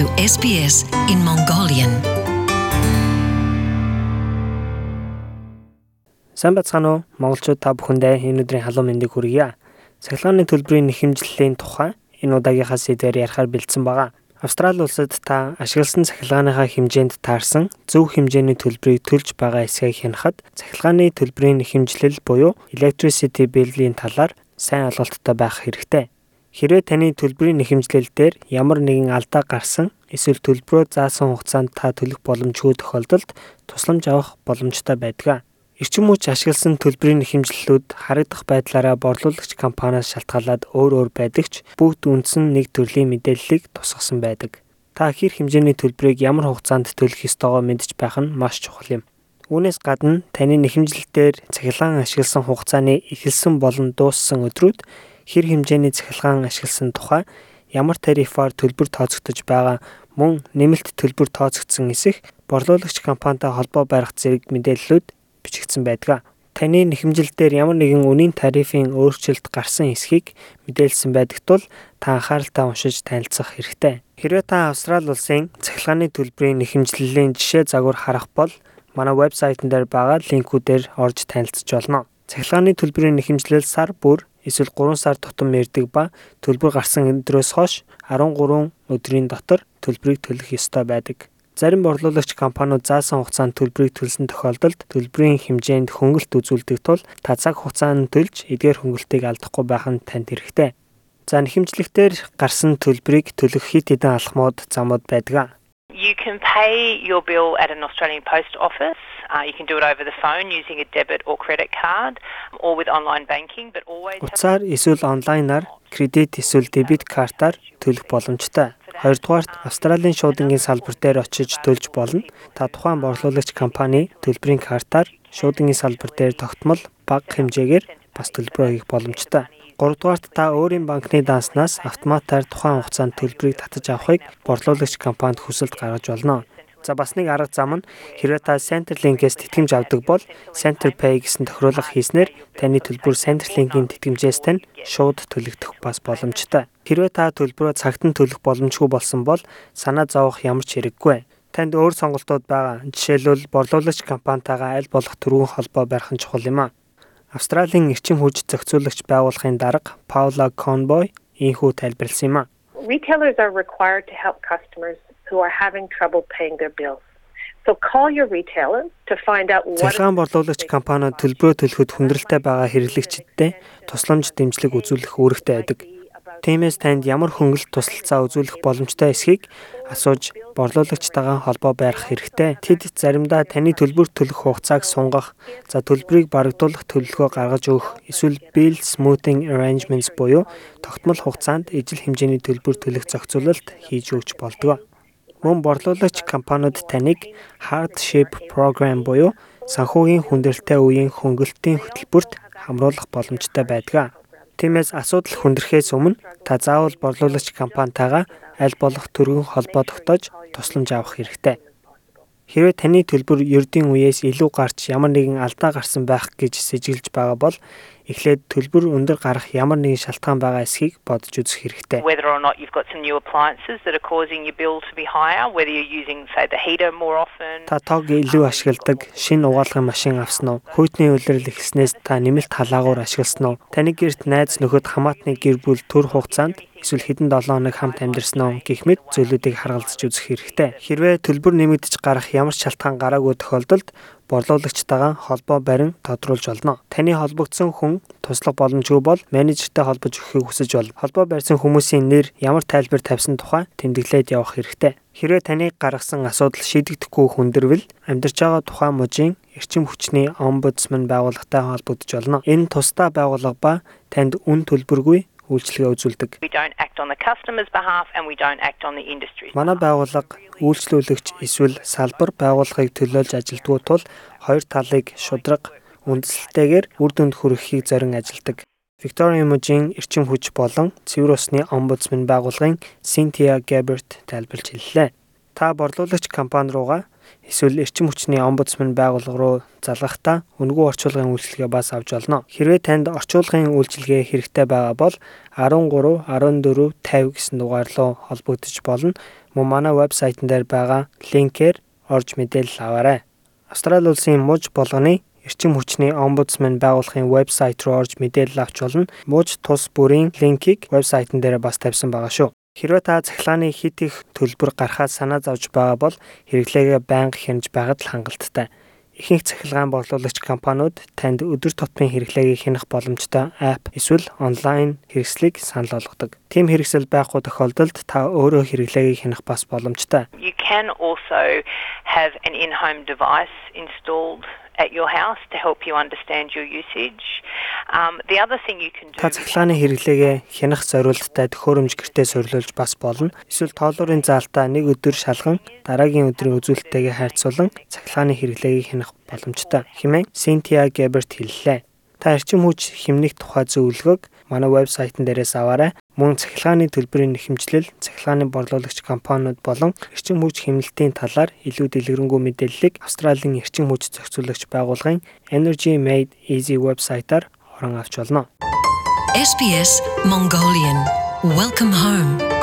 to SBS in Mongolian. Сайн бацхан уу? Монголчууд та бүхэндээ энэ өдрийн халуун мэндийг хүргье. Цахилгааны төлбөрийн нэхэмжлэлийн тухай энэ удаагийнхаа сэдвээр ярихаар бэлдсэн байгаа. Австрали улсад та ашигласан цахилгааныхаа хэмжээнд таарсан зөв хэмжээний төлбөрийг төлж байгаа эсэхийг хянахад цахилгааны төлбөрийн нэхэмжлэл буюу electricity bill-ийн талаар сайн ойлголттой байх хэрэгтэй. Хэрвээ таны төлбөрийн нэхэмжлэл дээр ямар нэгэн алдаа гарсан эсвэл төлбөрөө заасан хугацаанд та төлөх боломжгүй тохиолдолд тусламж авах боломжтой байдаг. Эрчим хүч ашигласан төлбөрийн нэхэмжлэлүүд харагдах байдлаараа борлуулагч компаниас шалтгаалаад өөр өөр байдаг ч бүгд үндсэн нэг төрлийн мэдээллийг тусгасан байдаг. Та хэр хэмжээний төлбөрийг ямар хугацаанд төлөх ёстойгоо мэдж байх нь маш чухал юм. Үүнээс гадна таны нэхэмжлэлтээр цахилгаан ашигласан хугацааны эхэлсэн болон дууссан өдрүүд хэр хэмжээний цахилгаан ашигласан тухай ямар тарифаар төлбөр тооцогдож байгаа мөн нэмэлт төлбөр тооцогдсон эсэх борлуулагч компанитай холбоо барих зэрэг мэдээллүүд бичигдсэн байдаг. Таны нэхэмжил дээр ямар нэгэн үнийн тарифын өөрчлөлт гарсан эсхийг мэдээлсэн байдаг тул та анхааралтай уншиж танилцах хэрэгтэй. Хэрвээ та Австрали улсын цахилгааны төлбөрийн нэхэмжлэлийн жишээ загвар харах бол манай вебсайтн дээр байгаа линкүүдээр орж танилцж болно. Цахилгааны төлбөрийн нэхэмжлэл сар бүр эсвэл 3 сар тутам ярьдаг ба төлбөр гарсан өдрөөс хойш 13 өдрийн дотор төлбөрийг төлөх ёстой байдаг. Зарим борлуулагч компаниуд заасан хугацаанд төлбөрийг төлсөн тохиолдолд төлбөрийн хэмжээнд хөнгөлт үзүүлдэг тул та цаг хугацаанд төлж эдгээр хөнгөлтийг алдахгүй байх нь танд хэрэгтэй. За нэхэмжлэгтэр гарсан төлбөрийг төлөх хит хитэн алхмууд замууд байдаг. You can pay your bill at an Australian Post Office Uh, you can do it over the phone using a debit or credit card or with online banking but always Утсаар эсвэл онлайнаар кредит эсвэл дебит картаар төлөх боломжтой. Хоёрдугаарт Австралийн шуудангийн салбар дээр очиж төлж болно. Та тухайн борлуулагч компани төлбөрийн картаар шуудангийн салбар дээр тогтмол бага хэмжээгээр бас төлбөрөө хийх боломжтой. Гуравдугаарт та өөрийн банкны данснаас автоматар тухайн хугацаанд төлбөрийг татаж авахыг борлуулагч компанид хүсэлт гаргаж болно. За бас нэг арга зам нь хэрвээ та Centerlink-ээс тэтгэмж авдаг бол CenterPay гэсэн тохируулга хийснээр таны төлбөр Centerlink-ийн тэтгэмжээс тань шууд төлөгдөх бас боломжтой. Хэрвээ та төлбөрөө цагт нь төлөх боломжгүй болсон бол санаа зовох ямар ч хэрэггүй. Танд өөр сонголтууд байгаа. Жишээлбэл борлуулагч компанитайгаа аль болох түргэн холбоо барих нь чухал юм а. Австралийн эрчим хүч зохицуулагч байгууллагын дарга Paula Conboy ийхүү тайлбарлсан юм а. Retailers are required to help customers who are having trouble paying their bills. So call your retailer to find out what Цахилгаан борлуулагч компаниуд төлбөрөө төлөхөд хүндрэлтэй байгаа хэрэглэгчдэд тусламж дэмжлэг үзүүлэх үүрэгтэй байдаг. Тиймээс танд ямар хөнгөлөлт тусалцаа үзүүлэх боломжтой эсхийг асууж борлуулагчтайгаа холбоо барих хэрэгтэй. Тэд заримдаа таны төлбөр төлөх хугацааг сунгах, за төлбөрийг барагдуулах төлөлгөө гаргаж өгөх, эсвэл bill smoothing arrangements буюу тогтмол хугацаанд ижил хэмжээний төлбөр төлөх зохицуулалт хийж өгч болдог. Мөн борлуулагч компаниуд таныг hardship program буюу санхүүгийн хүндрэлтэй үеийн хөнгөлөлтийн хөтөлбөрт хамруулах боломжтой байдаг. Тиймээс асуудал хүндрэхээс өмнө та заавал борлуулагч компанитайгаа аль болох төргөн холбоо тогтоож тусламж авах хэрэгтэй. Хэрвээ таны төлбөр ердийн үеэс илүү гарч ямар нэгэн алдаа гарсан байх гэж сэжиглэж байгаа бол эхлээд төлбөр өндөр гарах ямар нэгэн шалтгаан байгаа эсхийг бодож үзэх хэрэгтэй. Whether or not you've got some new appliances that are causing your bill to be higher, whether you're using say the heater more often. Та тог илүү ашигладаг шинэ угаалгын машин авсан уу? Хүйтний улирал ихснээс та нэмэлт халаагуур ашигласан уу? Таны гэрт найз нөхөд хамаатны гэр бүл төр хугацаанд эсвэл хэдэн 7 хоног хамт амьдарсан уу гэх мэт зүйлүүдийг харгалзаж үзэх хэрэгтэй. Хэрвээ төлбөр нэмэгдэж гарах ямар ч шалтгаан гараагүй тохиолдолд борлуулагчтайгаа холбоо барин тодруулж болно. Таны холбогдсон хүн туслах боломжгүй бол менежертэй холбож өгөхийг хүсэж бол холбоо барьсан хүмүүсийн нэр ямар тайлбар тавьсан тухай тэмдэглээд явах хэрэгтэй. Хэрвээ таныг гаргасан асуудал шийдэгдэхгүй хүндэрвэл амьдарч байгаа тухайн мужийн эрчим хүчний омбудсман байгууллагатай холбогдож болно. Энэ тусдаа байгууллага ба танд үн төлбөргүй үйлчлэгээ үзүүлдэг. Манай байгууллага үйлчлүүлэгч эсвэл салбар байгууллагыг төлөөлж ажилддаг тул хоёр талыг шудраг үндэслэлтэйгээр үр дүнд хүрэхийг зорин ажилдаг. Victoria мужийн эрчим хүч болон цэвэр усны омбудсман байгууллагын Cynthia Gabbert тайлбарж хэллээ. Та борлуулагч компани руугаа эсвэл эрчим хүчний омбудсман байгууллага руу залгахдаа үнэгүй орчуулгын үйлчилгээ бас авч болно. Хэрвээ танд орчуулгын үйлчилгээ хэрэгтэй байгаа бол 13 14 50 гэсэн дугаар руу холбогдож болно. Мөн манай вебсайтн дээр байгаа линкээр орж мэдээлэл аваарай. Австрали улсын муж болгоны эрчим хүчний омбудсман байгууллагын вебсайт руу орж мэдээлэл авч болно. Муж тус бүрийн линкийг вебсайтн дээр бас тавьсан байгаа шүү. Хэрвээ та цахилгааны хит их төлбөр гарахад санаа зовж байгаа бол хэрэглээгээ байнга хянаж байгаад л хангалттай. Ихэнх цахилгаан борлуулагч компаниуд танд өдөр тутмын хэрэглээгийг хянах боломжтой апп эсвэл онлайн хэрэгслийг санал болгодог. Тим хэрэгсэл байхгүй тохиолдолд та өөрөө хэрэглээгийг хянах бас боломжтой. You can also have an in-home device installed at your house to help you understand your usage. Um, the other thing you can do Та цахилгааны хэрэглээгээ хянах зорилттой төхөөрөмж гэртээ сурлуулж бас болно. Эсвэл тоолуурын заалтаа нэг өдөр шалган дараагийн өдрийн үзүүлэлттэйгээ харьцуулан цахилгааны хэрэглээгийг хянах боломжтой хэмээн Cynthia Gebert хэллээ. Та эрчим хүч хэмнэх тухай зөвлөгөөг манай вебсайтн дээрээс аваарай. Мөн цахилгааны төлбөрийн нэхэмжлэл, цахилгааны борлуулагч компаниуд болон эрчим хүч хэмнэлтийн талаар илүү дэлгэрэнгүй мэдээллийг Австралийн эрчим хүч зохицуулагч байгууллагын Energy Made Easy вебсайтаар орон авч болно. SBS Mongolian Welcome home.